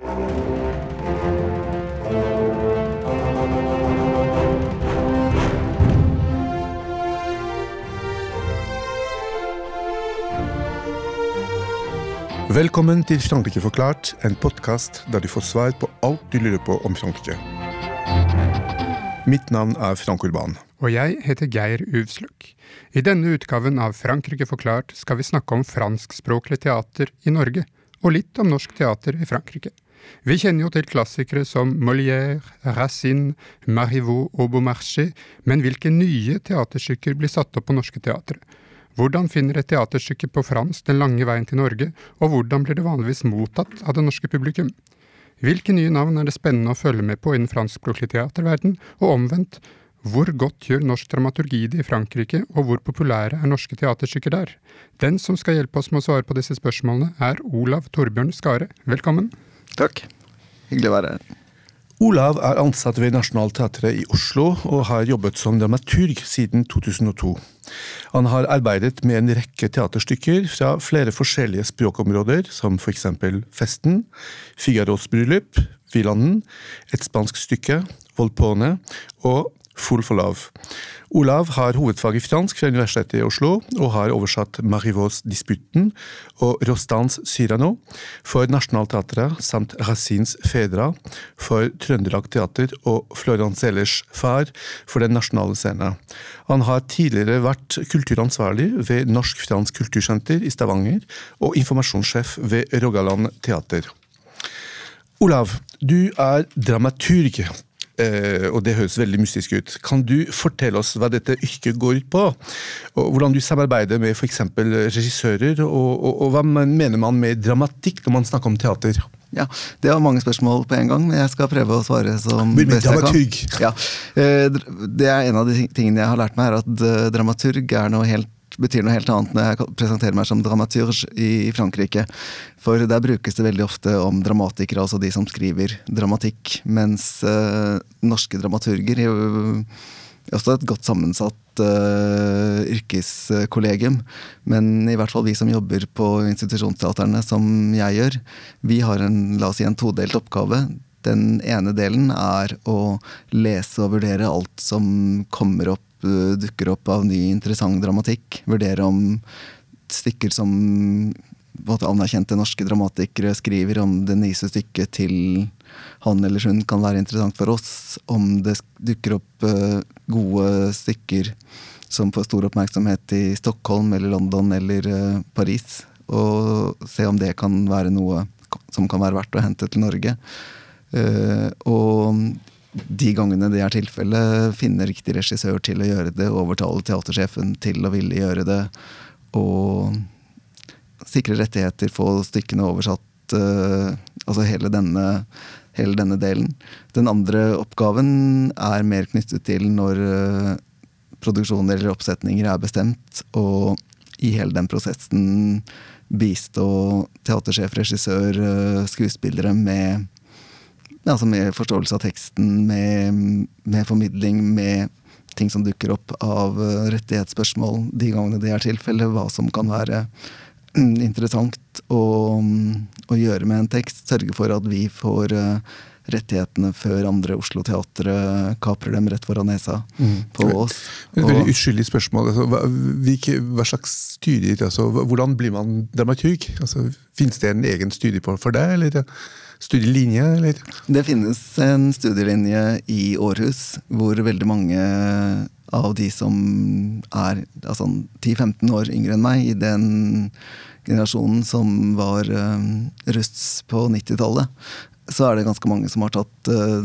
Velkommen til Frankrike forklart, en podkast der du får svar på alt du lurer på om Frankrike. Mitt navn er Frank Urban. Og jeg heter Geir Uvsluk. I denne utgaven av Frankrike forklart skal vi snakke om franskspråklig teater i Norge, og litt om norsk teater i Frankrike. Vi kjenner jo til klassikere som Molière, Racine, Marivaux og Beaumarchais, men hvilke nye teaterstykker blir satt opp på norske teatre? Hvordan finner et teaterstykke på fransk den lange veien til Norge, og hvordan blir det vanligvis mottatt av det norske publikum? Hvilke nye navn er det spennende å følge med på innen franskspråklig teaterverden, og omvendt, hvor godt gjør norsk dramaturgi det i Frankrike, og hvor populære er norske teaterstykker der? Den som skal hjelpe oss med å svare på disse spørsmålene, er Olav Torbjørn Skare. Velkommen. Takk. Hyggelig å være her. Olav er ansatt ved Nationaltheatret i Oslo og har jobbet som dramaturg siden 2002. Han har arbeidet med en rekke teaterstykker fra flere forskjellige språkområder, som for eksempel Festen, Figaros bryllup, Vilanden, et spansk stykke, Volpone og Full for love. Olav har hovedfag i fransk fra Universitetet i Oslo, og har oversatt Marivaux Disputen og Rostans Cyrano for Nationaltheatret samt Racines Fedra for Trøndelag Teater og Florence Ellers Far for Den nasjonale scene. Han har tidligere vært kulturansvarlig ved Norsk-fransk kultursenter i Stavanger og informasjonssjef ved Rogaland Teater. Olav, du er dramaturg og det høres veldig mystisk ut. Kan du fortelle oss hva dette yrket går ut på? Og hvordan du samarbeider med f.eks. regissører, og, og, og, hva mener man med dramatikk når man snakker om teater? Ja, Det var mange spørsmål på en gang, men jeg skal prøve å svare som best jeg kan. Ja, eh, det er en av de tingene jeg har lært meg, er at eh, dramaturg er noe helt betyr noe helt annet når jeg presenterer meg som dramaturge i Frankrike. For der brukes det veldig ofte om dramatikere, altså de som skriver dramatikk. Mens uh, norske dramaturger er jo også et godt sammensatt uh, yrkeskollegium. Men i hvert fall vi som jobber på institusjonsteaterne, som jeg gjør, vi har en, la oss si, en todelt oppgave. Den ene delen er å lese og vurdere alt som kommer opp Eh, dukker opp av ny, interessant dramatikk. Vurdere om stykker som anerkjente norske dramatikere skriver, om det nyeste stykket til han eller hun kan være interessant for oss. Om det dukker opp uh, gode stykker som får stor oppmerksomhet i Stockholm eller London eller uh, Paris. Og se om det kan være noe som kan være verdt å hente til Norge. Uh, og de gangene det er tilfellet, finne riktig regissør til å gjøre det, overtale teatersjefen til å ville gjøre det, og sikre rettigheter, få stykkene oversatt. Uh, altså hele denne, hele denne, delen. Den andre oppgaven er mer knyttet til når uh, produksjoner eller oppsetninger er bestemt, og i hele den prosessen bistå teatersjef, regissør, skuespillere med altså med forståelse av teksten, med, med, formidling, med ting som dukker opp av eh, rettighetsspørsmål de gangene det er tilfelle, hva som kan være mm, interessant å, å, gjøre med en tekst. Sørge for at vi får uh, rettighetene før andre Oslo-teatre kaprer dem rett foran nesa mm. på oss. Et veldig uskyldig spørsmål. Altså, hva, hvilke, hva, slags studier, altså, Hvordan blir man dramaturg? Altså, Fins det en egen studie for deg? eller? Studielinje, eller? Det finnes en studielinje i Århus hvor veldig mange av de som er altså 10-15 år yngre enn meg, i den generasjonen som var uh, russ på 90-tallet, så er det ganske mange som har tatt uh,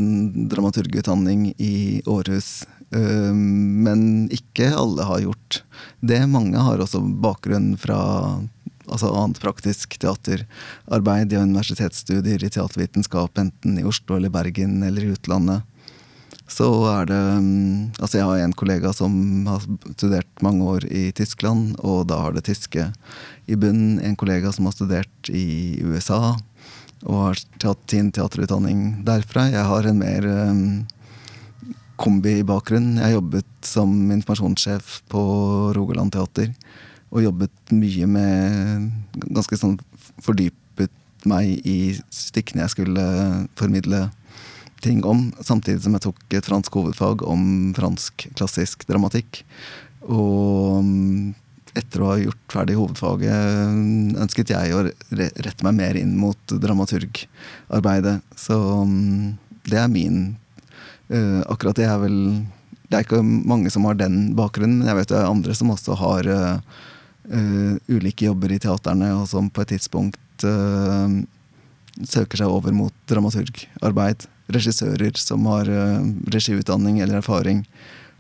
dramaturgutdanning i Århus. Uh, men ikke alle har gjort det. Mange har også bakgrunn fra altså annet praktisk teaterarbeid i universitetsstudier i teatervitenskap, enten i Oslo eller Bergen eller i utlandet. Så er det mm, Altså, jeg har en kollega som har studert mange år i Tyskland, og da har det tyske i bunnen. En kollega som har studert i USA, og har tatt sin teaterutdanning derfra. Jeg har en mer um, kombibakgrunn. Jeg har jobbet som informasjonssjef på Rogaland Teater og jobbet mye med ganske sånn fordypet meg i stykkene jeg skulle formidle ting om, samtidig som jeg tok et fransk hovedfag om fransk klassisk dramatikk. Og mm, etter å ha gjort ferdig hovedfaget ønsket jeg å rette meg mer inn mot dramaturgarbeidet. Så mm, det er min uh, Akkurat det er vel Det er ikke mange som har den bakgrunnen, jeg vet det er andre som også har uh, uh, ulike jobber i teaterne, og som på et tidspunkt søker seg over mot dramaturgarbeid. Regissører som har regiutdanning eller erfaring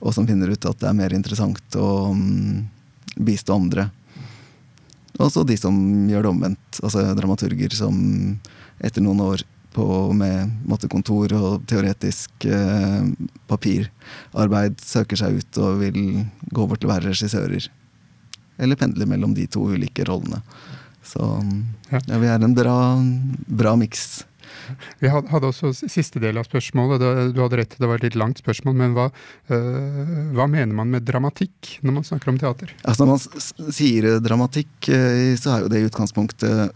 og som finner ut at det er mer interessant å um, bistå andre. Og så de som gjør det omvendt. Altså dramaturger som etter noen år på, med mattekontor og teoretisk eh, papirarbeid søker seg ut og vil gå over til å være regissører. Eller pendler mellom de to ulike rollene. Så ja, vi er en bra, bra miks. Vi hadde også siste del av spørsmålet. Du hadde rett, det var et litt langt spørsmål. Men hva, øh, hva mener man med dramatikk når man snakker om teater? Altså Når man sier dramatikk, øh, så er jo det i utgangspunktet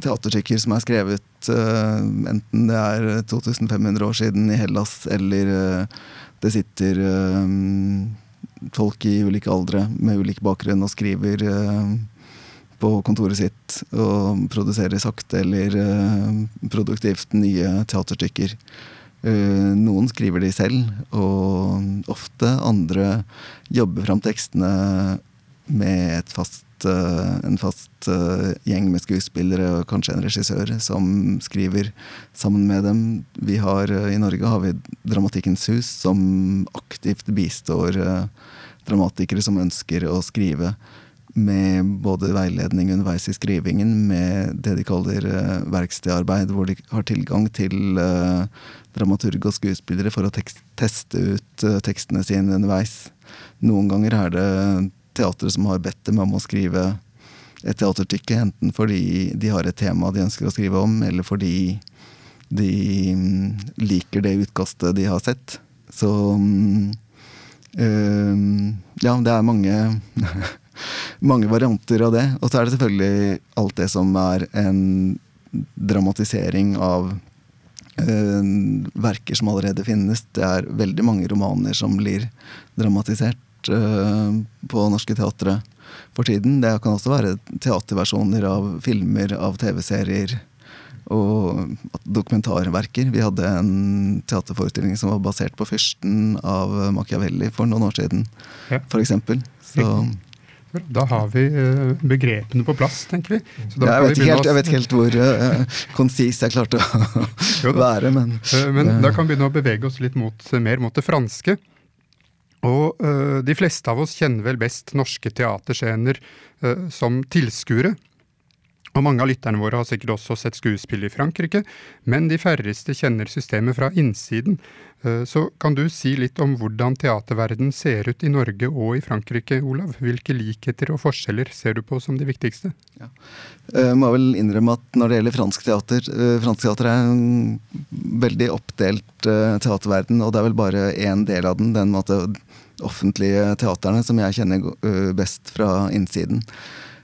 teaterstykker som er skrevet øh, enten det er 2500 år siden i Hellas, eller det sitter folk i ulike aldre med ulik bakgrunn og skriver på kontoret sitt og produserer sakte eller uh, produktivt nye teaterstykker. Uh, noen skriver de selv, og ofte andre jobber fram tekstene med et fast, uh, en fast gjeng med skuespillere og kanskje en regissør som skriver sammen med dem. Vi har, I Norge har vi Dramatikkens hus, som aktivt bistår dramatikere som ønsker å skrive med både veiledning underveis i skrivingen, med det de kaller uh, verkstedarbeid, hvor de har tilgang til dramaturg og skuespillere for å teste ut tekstene sine underveis. Noen ganger er det teatret som har bedt dem om å skrive et teaterstykke, enten fordi de har et tema de ønsker å skrive om, eller fordi de um, liker det utkastet de har sett. Så øh, ja, det er mange mange varianter av det. Og så er det selvfølgelig alt det som er en dramatisering av øh, verker som allerede finnes. Det er veldig mange romaner som blir dramatisert uh, på norske teatre for tiden. Det kan også være teaterversjoner av filmer, av TV-serier og dokumentarverker. Vi hadde en teaterforestilling som var basert på 'Fyrsten' av Machiavelli for noen år siden, ja. f.eks. Så da har vi uh, begrepene på plass, tenker vi. Jeg, vet helt, jeg, vet ikke helt, hvor uh, konsis jeg klarte å være, men Men da kan vi begynne å bevege oss litt mot, mer mot det franske. Og de fleste av oss kjenner vel best norske teaterscener som tilskuere. Og mange av lytterne våre har sikkert også sett skuespill i Frankrike, men de færreste kjenner systemet fra innsiden. Eh, så kan du si litt om hvordan teaterverden ser ut i Norge og i Frankrike, Olav? Hvilke likheter og forskjeller ser du på som de viktigste? Ja. Jeg må vel innrømme at når det gjelder fransk teater eh, Fransk teater er en veldig oppdelt eh, teaterverden, og det er vel bare én del av den, den offentlige teaterne, som jeg kjenner best fra innsiden.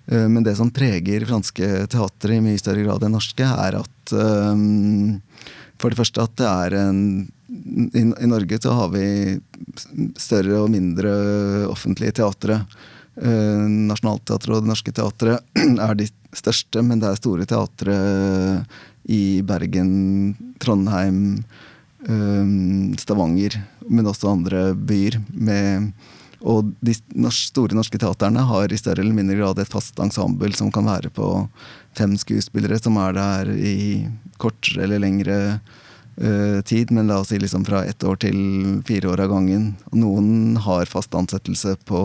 Eh, men det som preger franske teatre i mye større grad enn norske, er at um, For det første at det er en i, Norge så har vi større og mindre offentlige teatre. Uh, Nationaltheatret og Det Norske Teatret er de største, men det er store teatre i Bergen, Trondheim, Stavanger, men også andre byer med og de store norske teaterne har i større eller mindre grad et fast ensemble som kan være på fem skuespillere som er der i kortere eller lengre uh, tid, men la oss si liksom fra ett år til fire år av gangen. Noen har fast ansettelse på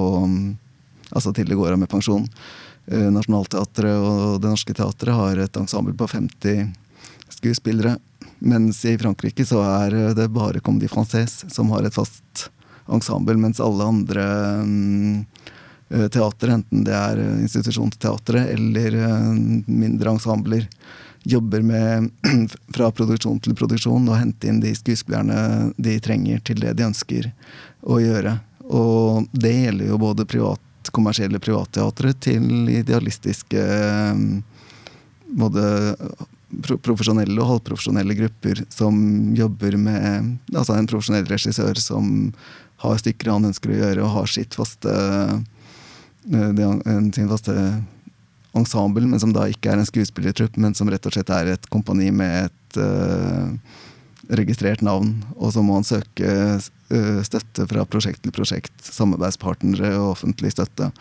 altså til det går av med pensjon. Uh, Nationaltheatret og Det Norske Teatret har et ensemble på 50 skuespillere. Mens i Frankrike så er det bare Comedy Française som har et fast ensemble, mens alle andre um, teater, enten det er institusjonsteatret eller uh, mindre ensembler, jobber med fra produksjon til produksjon og hente inn de skuespillerne de trenger til det de ønsker å gjøre. Og det gjelder jo både privat, kommersielle privatteatre til idealistiske um, både profesjonelle og halvprofesjonelle grupper som jobber med Altså en profesjonell regissør som har stykker han ønsker å gjøre, og har sitt faste, sin faste ensemble, men som da ikke er en skuespillertrupp, men som rett og slett er et kompani med et uh, registrert navn. Og så må han søke uh, støtte fra prosjekt til prosjekt, samarbeidspartnere og offentlig støtte.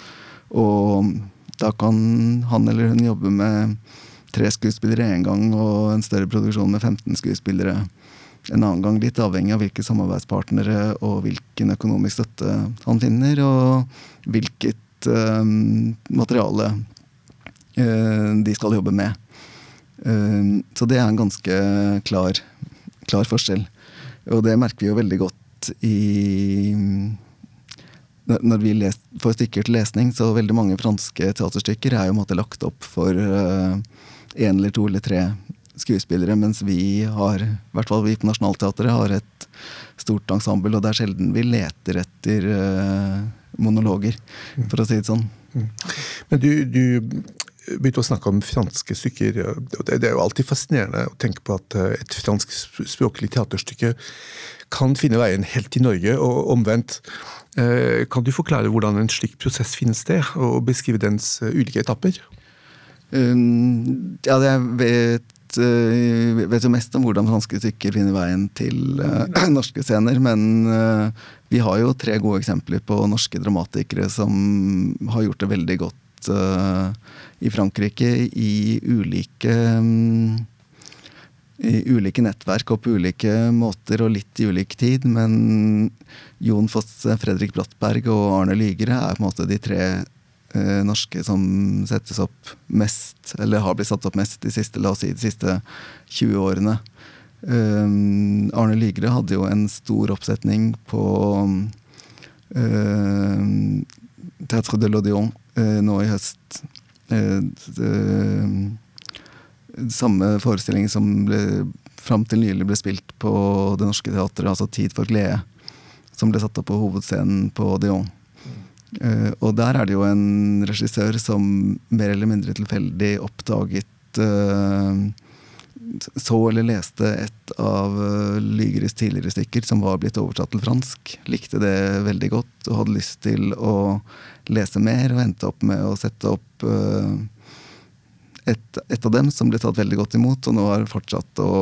Og da kan han eller hun jobbe med tre skuespillere én gang og en større produksjon med 15 skuespillere en annen gang. Litt avhengig av hvilke samarbeidspartnere og hvilken økonomisk støtte han finner, og hvilket uh, materiale Eh, de skal jobbe med. Eh, så det er en ganske klar, klar forskjell. Og det merker vi jo veldig godt i når vi les, får stykker til lesning, så veldig mange franske teaterstykker er jo måte, lagt opp for én uh, eller to eller tre skuespillere, mens vi har, i hvert fall vi på Nationaltheatret, har et stort ensemble, og det er sjelden vi leter etter uh, monologer, for å si det sånn. Mm. Men du, du begynte å snakke om franske stykker. og Det er jo alltid fascinerende å tenke på at et et franskspråklig teaterstykke kan finne veien helt til Norge, og omvendt. Uh, kan du forklare hvordan en slik prosess finner sted, og beskrive dens eh, ulike etapper? Um, ja, jeg vet, uh, vet, jo mest om hvordan franske stykker finner veien til uh, norske scener, men uh, vi har jo tre gode eksempler på norske dramatikere som har gjort det veldig godt i Frankrike i ulike um, i ulike nettverk og på ulike måter og litt i ulik tid. Men Jon Foss, Fredrik Brattberg og Arne Lygere er på en måte de tre eh, norske som settes opp mest, eller har blitt satt opp mest de siste, la oss si, de siste 20 årene. Um, Arne Ligre hadde jo en stor oppsetning på um, Teatre de l'Odion uh, nå i høst Eh, samme forestilling som ble, fram til nylig ble spilt på Det Norske Teatret, altså Tid for glede, som ble satt opp på hovedscenen på Dion. Uh, og der er det jo en regissør som mer eller mindre tilfeldig oppdaget uh, Så eller leste et av uh, Lygeres tidligere stykker som var blitt oversatt til fransk. Likte det veldig godt og hadde lyst til å lese mer, og endte opp med å sette opp et, et, av dem som ble tatt veldig godt imot, og nå har fortsatt å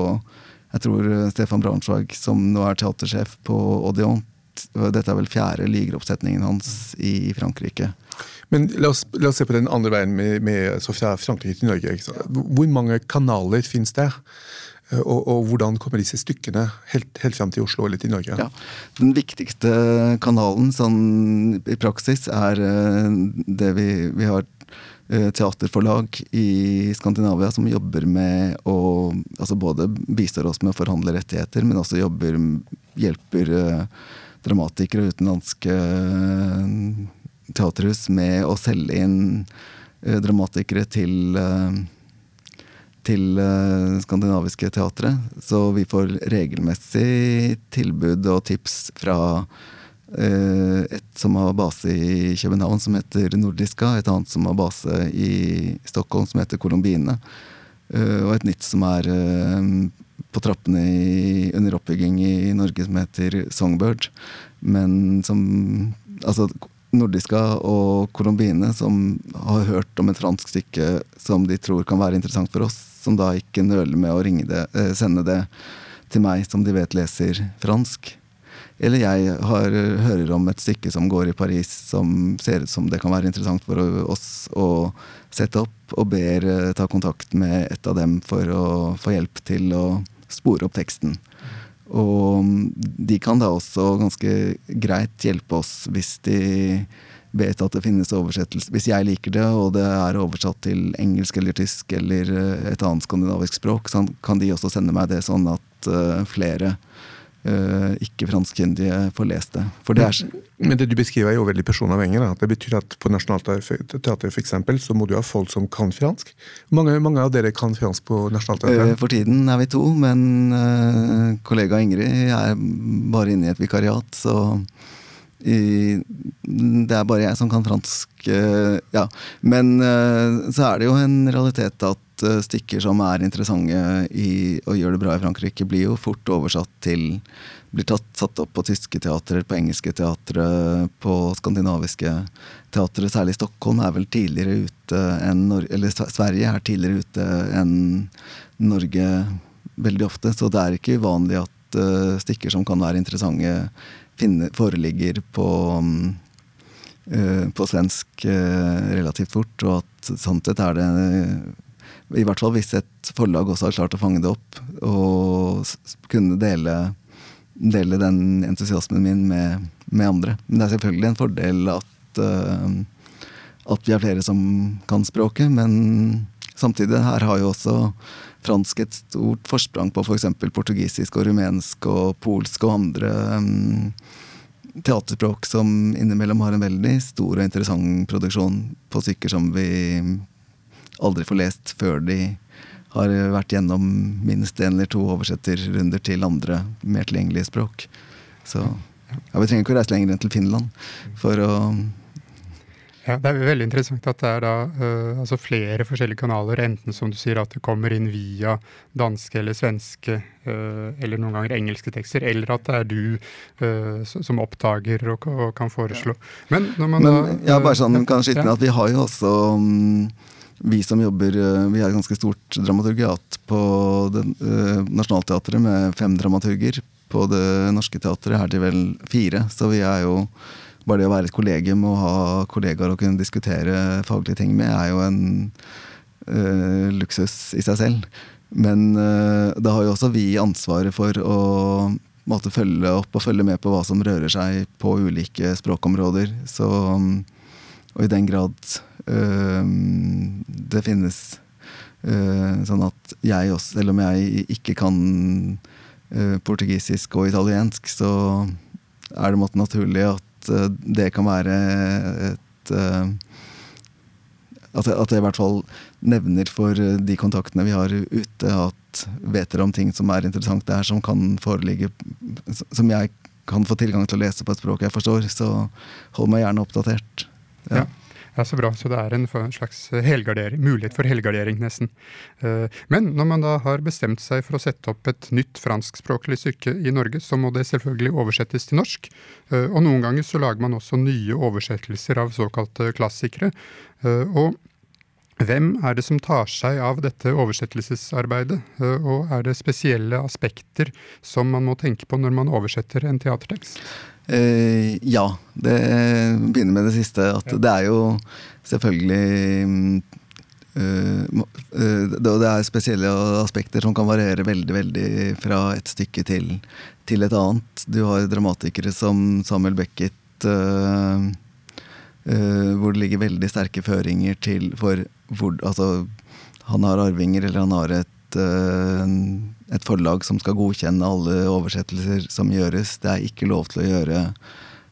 jeg tror Stefan Braunschweig, som nå er teatersjef på Odeon, dette er vel fjerde ligeroppsetningen hans i Frankrike. Men la oss, la oss, se på den andre veien med, med fra Frankrike til Norge. Hvor mange kanaler finnes det? Eh, og, og, hvordan kommer disse stykkene helt, helt frem til Oslo eller til Norge? Ja, den viktigste kanalen sånn, i praksis er uh, det vi, vi har uh, teaterforlag i Skandinavia som jobber med å altså Både bistår oss med å forhandle rettigheter, men også jobber, hjelper dramatikere utenlandske teaterhus med å selge inn dramatikere til til uh, skandinaviske teatre. Så vi får regelmessig tilbud og tips fra et som har base i København, som heter Nordiska. Et annet som har base i Stockholm, som heter Colombine. Og et nytt som er på trappene i, under oppbygging i Norge, som heter Songbird. Men som Altså Nordiska og Colombine, som har hørt om et fransk stykke som de tror kan være interessant for oss, som da ikke nøler med å det, eh, sende det til meg, som de vet leser fransk. Eller jeg har, hører om et stykke som går i Paris som ser ut som det kan være interessant for oss å sette opp, og ber eh, ta kontakt med et av dem for å få hjelp til å spore opp teksten. Og de kan da også ganske greit hjelpe oss hvis de vet at det finnes oversettelse. Hvis jeg liker det, og det er oversatt til engelsk eller tysk eller eh, et annet skandinavisk språk, kan de også sende meg det sånn at uh, flere uh, ikke-franskkyndige får lest det. For det er Men det du beskriver er jo veldig personavhengig. Det betyr at på Nationaltheatret eksempel, så må du ha folk som kan fransk. Mange, mange av dere kan fransk på Nationaltheatret? For tiden er vi to, men kollega Ingrid er bare inne i et vikariat, så det er bare jeg som kan fransk, uh, ja. Men uh, så er det jo en realitet at uh, stykker som er interessante i, og gjør det bra i Frankrike, blir jo fort oversatt til Blir tatt, satt opp på tyske teatre, på engelske teatre, på skandinaviske teatre. Særlig Stockholm er vel tidligere ute enn Eller Sverige er tidligere ute enn Norge veldig ofte. Så det er ikke uvanlig at stykker som kan være interessante finne, foreligger på, uh, på svensk uh, relativt fort, og at sånn sett er det I hvert fall hvis et forlag også har klart å fange det opp og kunne dele, dele den entusiasmen min med, med, andre. Men det er selvfølgelig en fordel at, uh, at vi er flere som kan språket, men samtidig her har jo også fransk et stort forsprang på f.eks. For portugisisk og rumensk og polsk og andre um, teaterspråk som innimellom har en veldig stor og interessant produksjon på stykker som vi aldri får lest før de har vært gjennom minst én eller to oversetterrunder til andre mer tilgjengelige språk. Så ja, vi trenger ikke å reise lenger enn til Finland for å ja, Det er veldig interessant at det er da uh, altså flere forskjellige kanaler, enten som du sier at det kommer inn via danske eller svenske uh, eller noen ganger engelske tekster, eller at det er du uh, som oppdager og, og, kan foreslå. Men når man Men, da Ja, bare sånn kan skyte inn at vi har jo også um, vi som jobber Vi har et ganske stort dramaturgiat på det, Nationaltheatret med fem dramaturger. På Det Norske Teatret er det vel fire, så vi er jo bare det å være et kollegium og ha kollegaer å kunne diskutere faglige ting med, er jo en uh, luksus i seg selv. Men uh, da har jo også vi ansvaret for å måtte følge opp og følge med på hva som rører seg på ulike språkområder. Så, og i den grad uh, det finnes sånn at jeg også, selv om jeg ikke kan portugisisk og italiensk, så er det måtte naturlig at Eh, det kan være et at at, at jeg i hvert fall nevner for de kontaktene vi har ute, at vet dere om ting som er interessant der, som kan foreligge Som jeg kan få tilgang til å lese på et språk jeg forstår, så hold meg gjerne oppdatert. Ja. ja. Ja, Så bra. Så det er en slags mulighet for helgardering, nesten. Eh, men når man da har bestemt seg for å sette opp et nytt franskspråklig stykke i Norge, så må det selvfølgelig oversettes til norsk. Eh, og noen ganger så lager man også nye oversettelser av såkalte klassikere. Eh, og hvem er det som tar seg av dette oversettelsesarbeidet, og er det spesielle aspekter som man må tenke på når man oversetter en teatertekst? Uh, ja. Det begynner med det siste. At ja. det er jo selvfølgelig uh, uh, Det er spesielle aspekter som kan variere veldig veldig fra et stykke til, til et annet. Du har dramatikere som Samuel Beckett, hvor det ligger veldig sterke føringer til for hvor Altså, han har arvinger, eller han har et et forlag som skal godkjenne alle oversettelser som gjøres. Det er ikke lov til å gjøre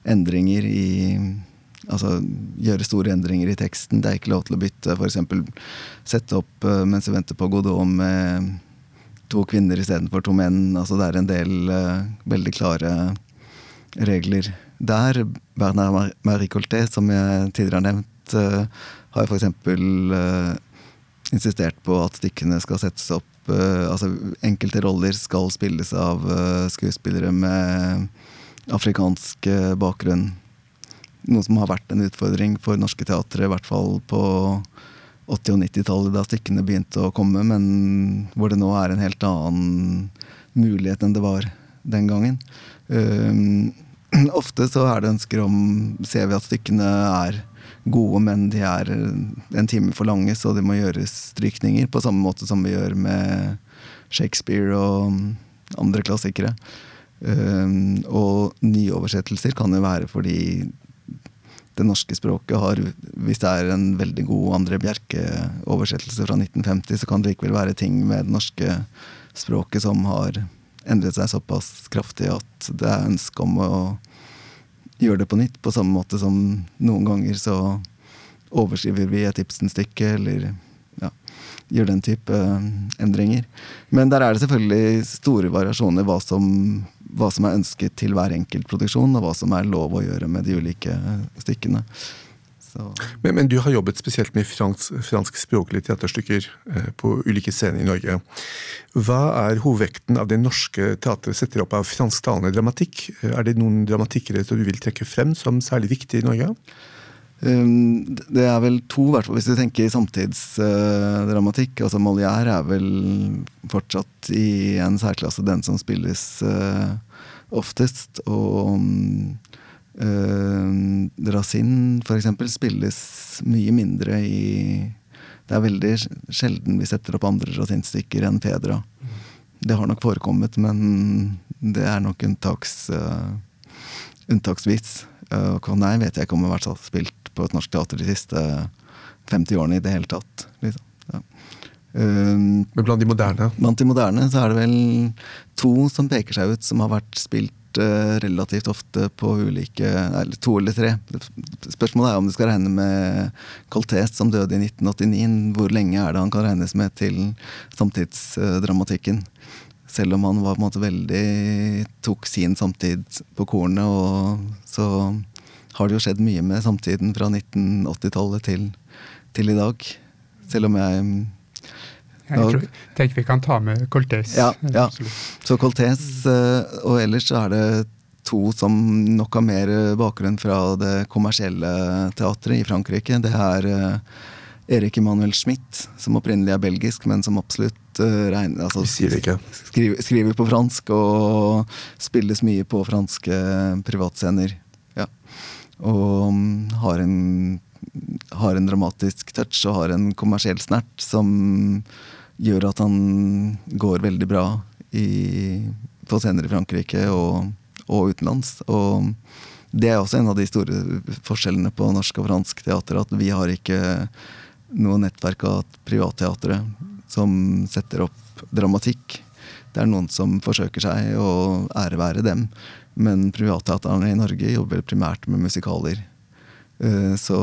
endringer i Altså gjøre store endringer i teksten. Det er ikke lov til å bytte, f.eks. sette opp uh, mens vi venter på Godot med to kvinner istedenfor to menn. Altså det er en del uh, veldig klare regler der. Bernard Marie Colté, som jeg tidligere har nevnt, har f.eks. Uh, insistert på at stykkene skal settes opp uh, altså Enkelte roller skal spilles av uh, skuespillere med afrikansk uh, bakgrunn. Noe som har vært en utfordring for norske teatre, i hvert fall på 80- og 90-tallet, da stykkene begynte å komme, men hvor det nå er en helt annen mulighet enn det var den gangen. ofte så er det ønsker om Ser vi at stykkene er gode, men de er en time for lange, så det må gjøres strykninger. På samme måte som vi gjør med Shakespeare og andre klassikere. Um, og nyoversettelser kan jo være fordi det norske språket har Hvis det er en veldig god André Bjerke-oversettelse fra 1950, så kan det likevel være ting med det norske språket som har endret seg såpass kraftig at det er ønske om å gjør det på nytt, på samme måte som noen ganger så overskriver vi et Ibsen-stykke, eller ja, gjør den type uh, endringer. Men der er det selvfølgelig store variasjoner hva som, hva som er ønsket til hver enkelt produksjon, og hva som er lov å gjøre med de ulike stykkene. Men, men, du har jobbet spesielt med fransk, franskspråklige teaterstykker eh, på ulike scener i Norge. Hva er hovedvekten av det norske teatret setter opp av fransktalende dramatikk? Er det noen dramatikkere som du vil trekke frem som særlig viktige i Norge? Um, det er vel to, hvis du tenker samtidsdramatikk. Uh, altså Molière er vel fortsatt i en særklasse den som spilles uh, oftest. Og um, Uh, for f.eks. spilles mye mindre i Det er veldig sjelden vi setter opp andre Racine-stykker enn Fedra. Det har nok forekommet, men det er nok unntaks, uh, unntaksvis. Uh, nei, vet jeg ikke om det har vært spilt på et norsk teater de siste 50 årene i det hele tatt. Liksom. Ja. Uh, men blant de moderne? Blant de moderne så er det vel to som peker seg ut, som har vært spilt relativt ofte på ulike Eller to eller tre. Spørsmålet er om du skal regne med Coltest som døde i 1989. Hvor lenge er det han kan regnes med til samtidsdramatikken? Selv om han var på en måte veldig tok sin samtid på kornet, og så har det jo skjedd mye med samtiden fra 1980-tallet til, til, i dag. Selv om jeg jeg tror, tenker vi kan ta med Coltés. Ja, ja. Så Coltés, eh, og ellers så er det to som nok har mer bakgrunn fra det kommersielle teatret i Frankrike. Det er Erik Emanuel Schmidt, som opprinnelig er belgisk, men som absolutt regner altså, skriver, skriver, på fransk og spilles mye på franske privatscener. Ja. Og um, har en, har en dramatisk touch og har en kommersiell snert som gjør at han går veldig bra i, på scener i Frankrike og, og, utenlands. Og det er også en av de store forskjellene på norsk og fransk teater, at vi har ikke noe nettverk av privatteatre som setter opp dramatikk. Det er noen som forsøker seg, og ære være dem. Men privatteaterne i Norge jobber primært med musikaler. Eh, så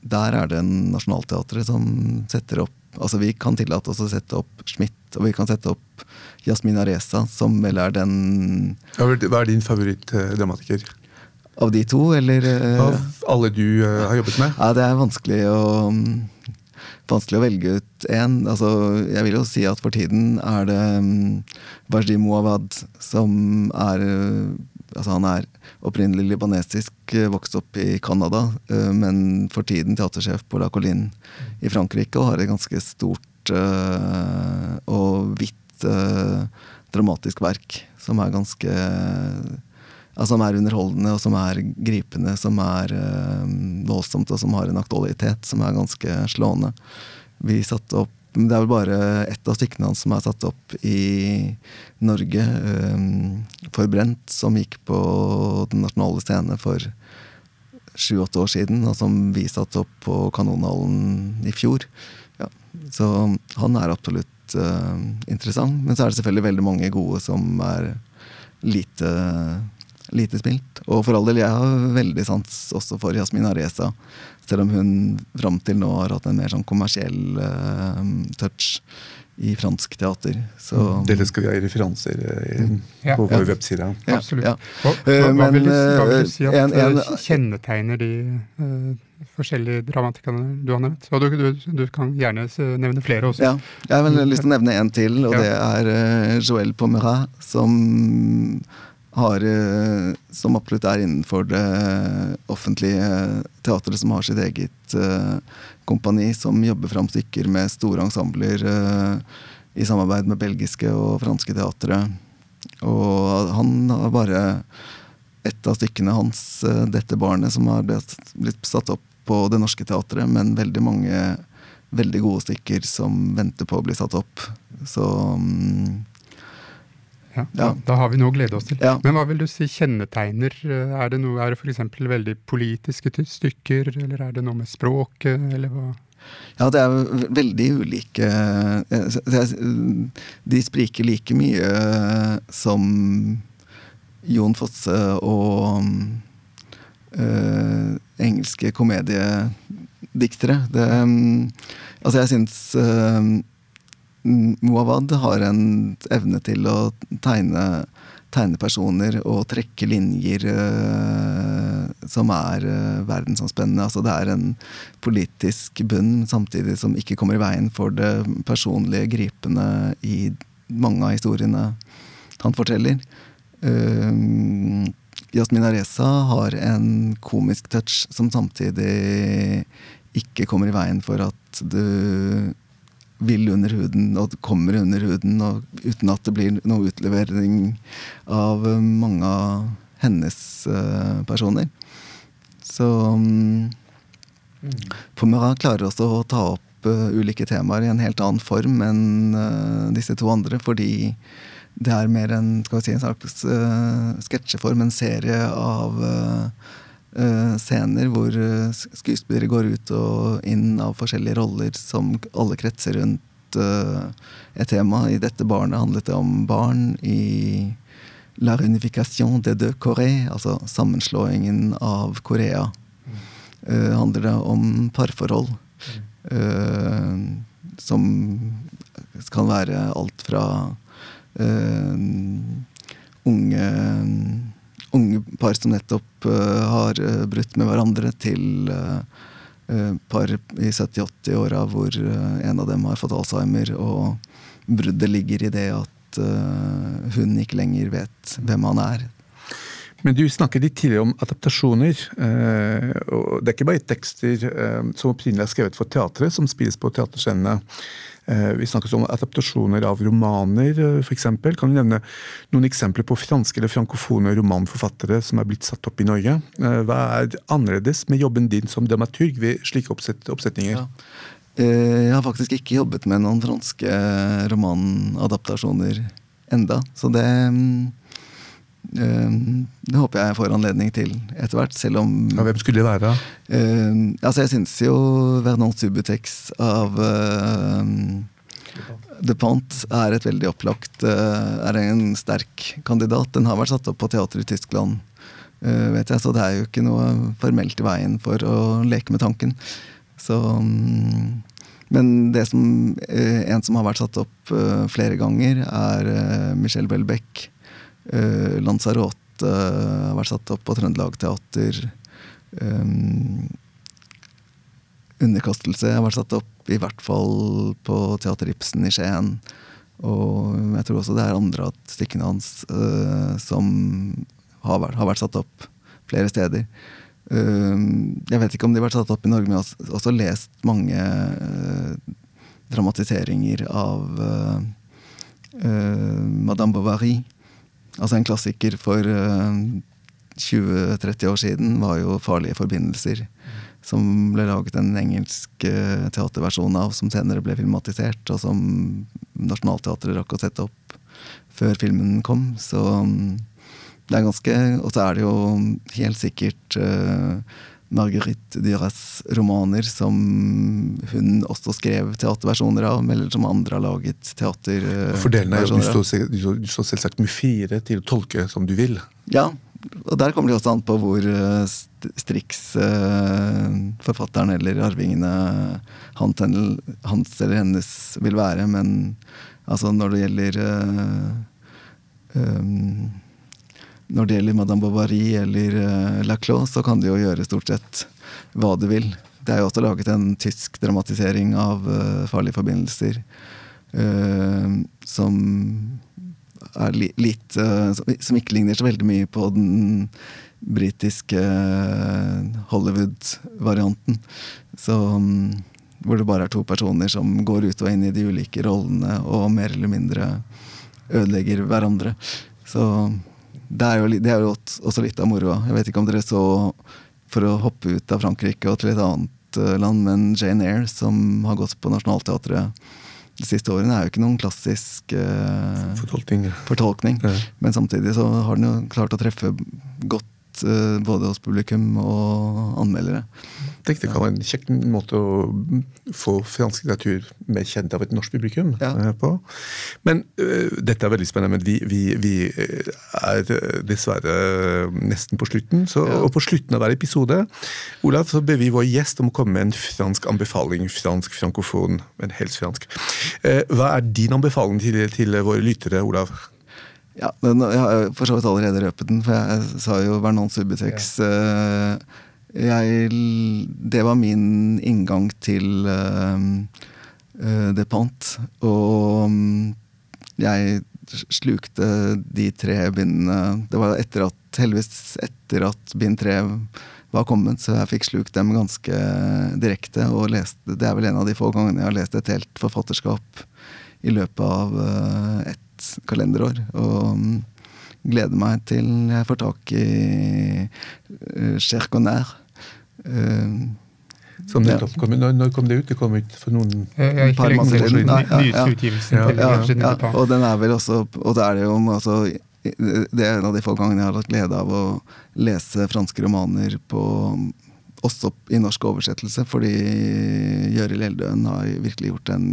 der er det en Nationaltheatret som setter opp Altså Vi kan tillate oss å sette opp Schmidt, og vi kan sette opp Jasmin Areza, som vel er den Hva er din favorittdramatiker? Av de to, eller? Eh? Av alle du uh, har jobbet med? Ja, Det er vanskelig å, vanskelig å velge ut én. Altså, jeg vil jo si at for tiden er det um, Wajdi Mouawad som er uh, Altså, han er opprinnelig libanesisk, eh, vokst opp i Canada, eh, men for tiden teatersjef på La Colline i Frankrike og har et ganske stort eh, og hvitt dramatisk verk som er ganske som er underholdende, og som er gripende, som er voldsomt, og som har en aktualitet som er ganske slående. Vi satte opp det er vel bare ett av stykkene hans som er satt opp i Norge. Um, 'Forbrent', som gikk på Den nasjonale scene for sju-åtte år siden, og som vi satte opp på Kanonhallen i fjor. Ja, så han er absolutt uh, interessant. Men så er det selvfølgelig veldig mange gode som er lite, lite spilt. Og for all del, jeg har veldig sans også for Jasmin Areza selv om hun fram til nå har hatt en mer sånn kommersiell uh, touch i fransk teater. Så, mm. Dere skal vi ha referanser i, mm. ja, på vår ja. webside. Ja, Absolutt. Ja. Hva, hva, Men, vil du, hva, vil du, si at en, en, eh, kjennetegner de uh, forskjellige dramatikerne du har nevnt? Og du, du, du, kan gjerne nevne flere også. Ja, Jeg har vel lyst til å nevne en til, og det er uh, Joël Pomerat, som har, eh, som absolutt er innenfor det offentlige teatret, som har sitt eget uh, kompani, som jobber fram stykker med store ensembler i samarbeid med belgiske og franske teatre. Og han har bare et av stykkene hans, 'Dette barnet', som har blitt, satt opp på Det Norske Teatret, men veldig mange veldig gode stykker som venter på å bli satt opp. Så um, ja, da, da, har vi noe å glede oss til. Ja. Men hva vil du si kjennetegner? Er det, noe, er det f.eks. veldig politiske stykker, eller er det noe med språket, eller hva? Ja, det er veldig ulike eh, De spriker like mye som Jon Fosse og øh, engelske komediediktere. Det, altså, jeg syns uh, Muawad har en evne til å tegne tegne personer og trekke linjer uh, som er uh, verdensomspennende. Altså det er en politisk bunn, samtidig som ikke kommer i veien for det personlige, gripende i mange av historiene han forteller. Uh, Yasmin Areza har en komisk touch som samtidig ikke kommer i veien for at du vil under huden og kommer under huden, og uten at det blir noe utlevering av eh, mange av hennes uh, personer. Så um, Pomera klarer også å ta opp uh, ulike temaer i en helt annen form enn uh, disse to andre, fordi det er mer en, skal vi si, en slags sketsjeform, en serie av scener hvor uh, skuespillere går ut og inn av forskjellige roller som alle kretser rundt uh, et tema. I dette barnet handlet det om barn. I La Reunification de deux Corée, altså sammenslåingen av Korea, handler det om parforhold. som kan være alt fra unge unge par som nettopp uh, har uh, brutt med hverandre, til uh, par i 70-80-åra hvor en av dem har fått Alzheimer, og bruddet ligger i det at hun ikke lenger vet hvem han er. Men du snakket litt tidligere om adaptasjoner. og Det er ikke bare tekster som opprinnelig er skrevet for teatret, som spilles på teaterscenene. Eh, vi snakket om adaptasjoner av romaner, eh, f.eks. Kan du nevne noen eksempler på franske eller frankofone romanforfattere som er blitt satt opp i Norge? Eh, hva er annerledes med jobben din som dramaturg ved slike oppsetninger? Ja. Jeg har faktisk ikke jobbet med noen franske romanadaptasjoner enda, så det det håper jeg får anledning til etter hvert, selv om ja, Hvem skulle det være? Uh, altså Jeg syns jo Vernon Subutex av uh, Pant Pont er et veldig opplagt Er en sterk kandidat. Den har vært satt opp på teater i Tyskland, vet jeg, så det er jo ikke noe formelt i veien for å leke med tanken. Så um, men det som, en som har vært satt opp flere ganger, er Michelle Welbeck Lanzarote uh, har vært satt opp på Trøndelag Teater. Um, underkastelse har vært satt opp i hvert fall på Teater Ibsen i Skien. Og jeg tror også det er andre av stykkene hans uh, som har vært, har vært, satt opp flere steder. Uh, jeg vet ikke om de har vært satt opp i Norge, men jeg har også lest mange uh, dramatiseringer av Madame Bovary. Altså En klassiker for uh, eh, 20-30 år siden var jo 'Farlige forbindelser'. Som ble laget en engelsk uh, teaterversjon av, som senere ble filmatisert. Og som Nationaltheatret rakk å sette opp før filmen kom. Så um, det er ganske Og så er det jo helt sikkert uh, Marguerite Duras romaner som hun også skrev teaterversjoner av, eller som andre har laget teaterversjoner av. Fordelen er jo at du står, selvsagt med fire til å tolke som du vil. Ja, og der kommer det også an på hvor striks Strix, eh, forfatteren eller arvingene, hans eller hennes vil være. Men altså når det gjelder um, når det gjelder Madame Bovary eller uh, Laclos, så kan du jo gjøre stort sett hva du vil. Det er jo også laget en tysk dramatisering av uh, Farlige forbindelser uh, som er li litt uh, Som ikke ligner så veldig mye på den britiske Hollywood-varianten. Så um, Hvor det bare er to personer som går ut og inn i de ulike rollene og mer eller mindre ødelegger hverandre. Så det er, jo, det er jo også litt av moroa. Jeg vet ikke om dere så For å hoppe ut av Frankrike og til et annet eh, land, men Jane Eyre, som har gått på Nationaltheatret de siste årene, er jo ikke noen klassisk uh, fortolkning. fortolkning. Ja. Men samtidig så har den jo klart å treffe godt uh, både hos publikum og anmeldere tenker det kan være en kjekk måte å få fransk litteratur mer kjent av et norsk publikum ja. Eh, på. Men uh, dette er veldig spennende, men vi, vi, vi, eh, er dessverre nesten på slutten. Så, ja. Og på slutten av hver episode Olav, så ber vi vår gjest om å komme med en fransk anbefaling. Fransk, frankofon, men helst fransk. Uh, hva er din anbefaling til, til våre lyttere, Olav? Ja, den, jeg har for så vidt allerede røpet den, for jeg sa jo Vernon Subutex. Ja. Jeg, det var min inngang til uh, uh, Depant. Og um, jeg slukte de tre bindene Det var etter at, heldigvis etter at bind tre var kommet, så jeg fikk slukt dem ganske direkte. og leste, Det er vel en av de få gangene jeg har lest et helt forfatterskap i løpet av uh, ett kalenderår. Og um, gleder meg til jeg får tak i uh, Cherconner. Uh, som nettopp kom, når, når, kom det ut? Det kom ut for noen par måneder siden. Nyeste. Ja, ja, ja, og den er vel også Og det er det jo altså, det er en av de få gangene jeg har hatt glede av å lese franske romaner på også i norsk oversettelse, fordi Gjøril Eldøen har virkelig gjort en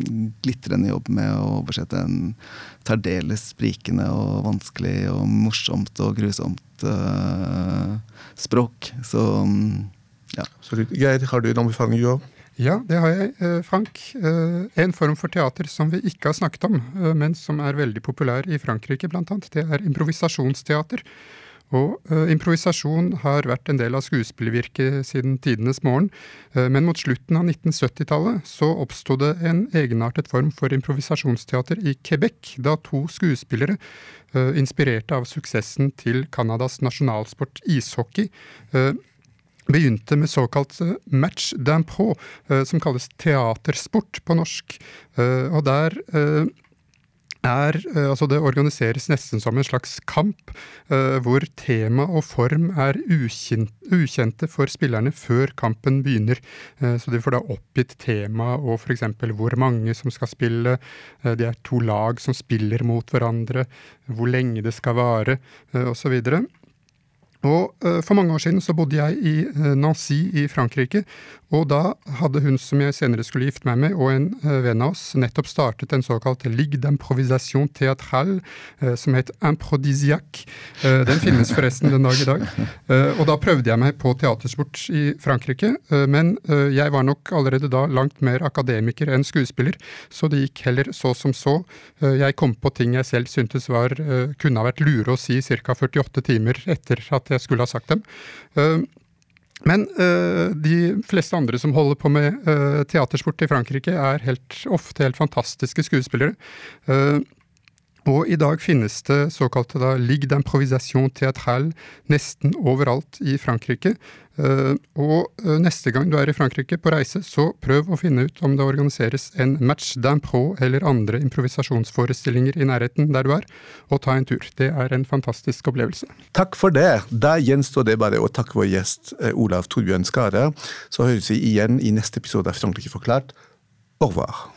glitrende jobb med å oversette en særdeles sprikende og vanskelig og morsomt og grusomt uh, språk. Så ja. Absolutt. Geir, har du en anbefaling, du òg? Ja, det har jeg, eh, Frank. Eh, en form for teater som vi ikke har snakket om, men som er veldig populær i Frankrike, blant annet. Det er improvisasjonsteater. Og improvisasjon har vært en del av skuespillervirket siden tidenes morgen, men mot slutten av 1970-tallet så oppsto det en egenartet form for improvisasjonsteater i Quebec, da to skuespillere, inspirerte av suksessen til Canadas nasjonalsport ishockey, begynte med såkalt match dampo, som kalles teatersport på norsk. Og der er eh, Altså, det organiseres nesten som en slags kamp, uh, hvor tema og form er ukjent, ukjente for spillerne før kampen begynner. Uh, så de får da oppgitt tema og f.eks. hvor mange som skal spille. Uh, det er to lag som spiller mot hverandre, hvor lenge det skal vare, osv. Og uh, For mange år siden så bodde jeg i uh, Nancy i Frankrike. Og da hadde hun som jeg senere skulle gifte meg med, og en uh, venn av oss, nettopp startet en såkalt Ligue d'improvisation théâtrale, som het Improdisiac. den finnes forresten den dag i dag. og da prøvde jeg meg på teatersport i Frankrike. men jeg var nok allerede da langt mer akademiker enn skuespiller, så det gikk heller så som så. jeg kom på ting jeg selv syntes var, kunne ha vært lure å si ca. 48 timer etter at jeg skulle ha sagt dem. Eh, men uh, de fleste andre som holder på med uh, teatersport i Frankrike, er helt, ofte helt fantastiske skuespillere. Og i dag finnes det såkalte da, Ligue d'improvisation théâtrale nesten overalt i Frankrike. Uh, og uh, neste gang du er i Frankrike på reise, så prøv å finne ut om det organiseres en match d'impro eller andre improvisasjonsforestillinger i nærheten der du er, og ta en tur. Det er en fantastisk opplevelse. Takk for det. Da gjenstår det bare å takke vår gjest uh, Olav Torbjørn Skare. Så høres vi igjen i neste episode av Frankrike forklart. Au revoir.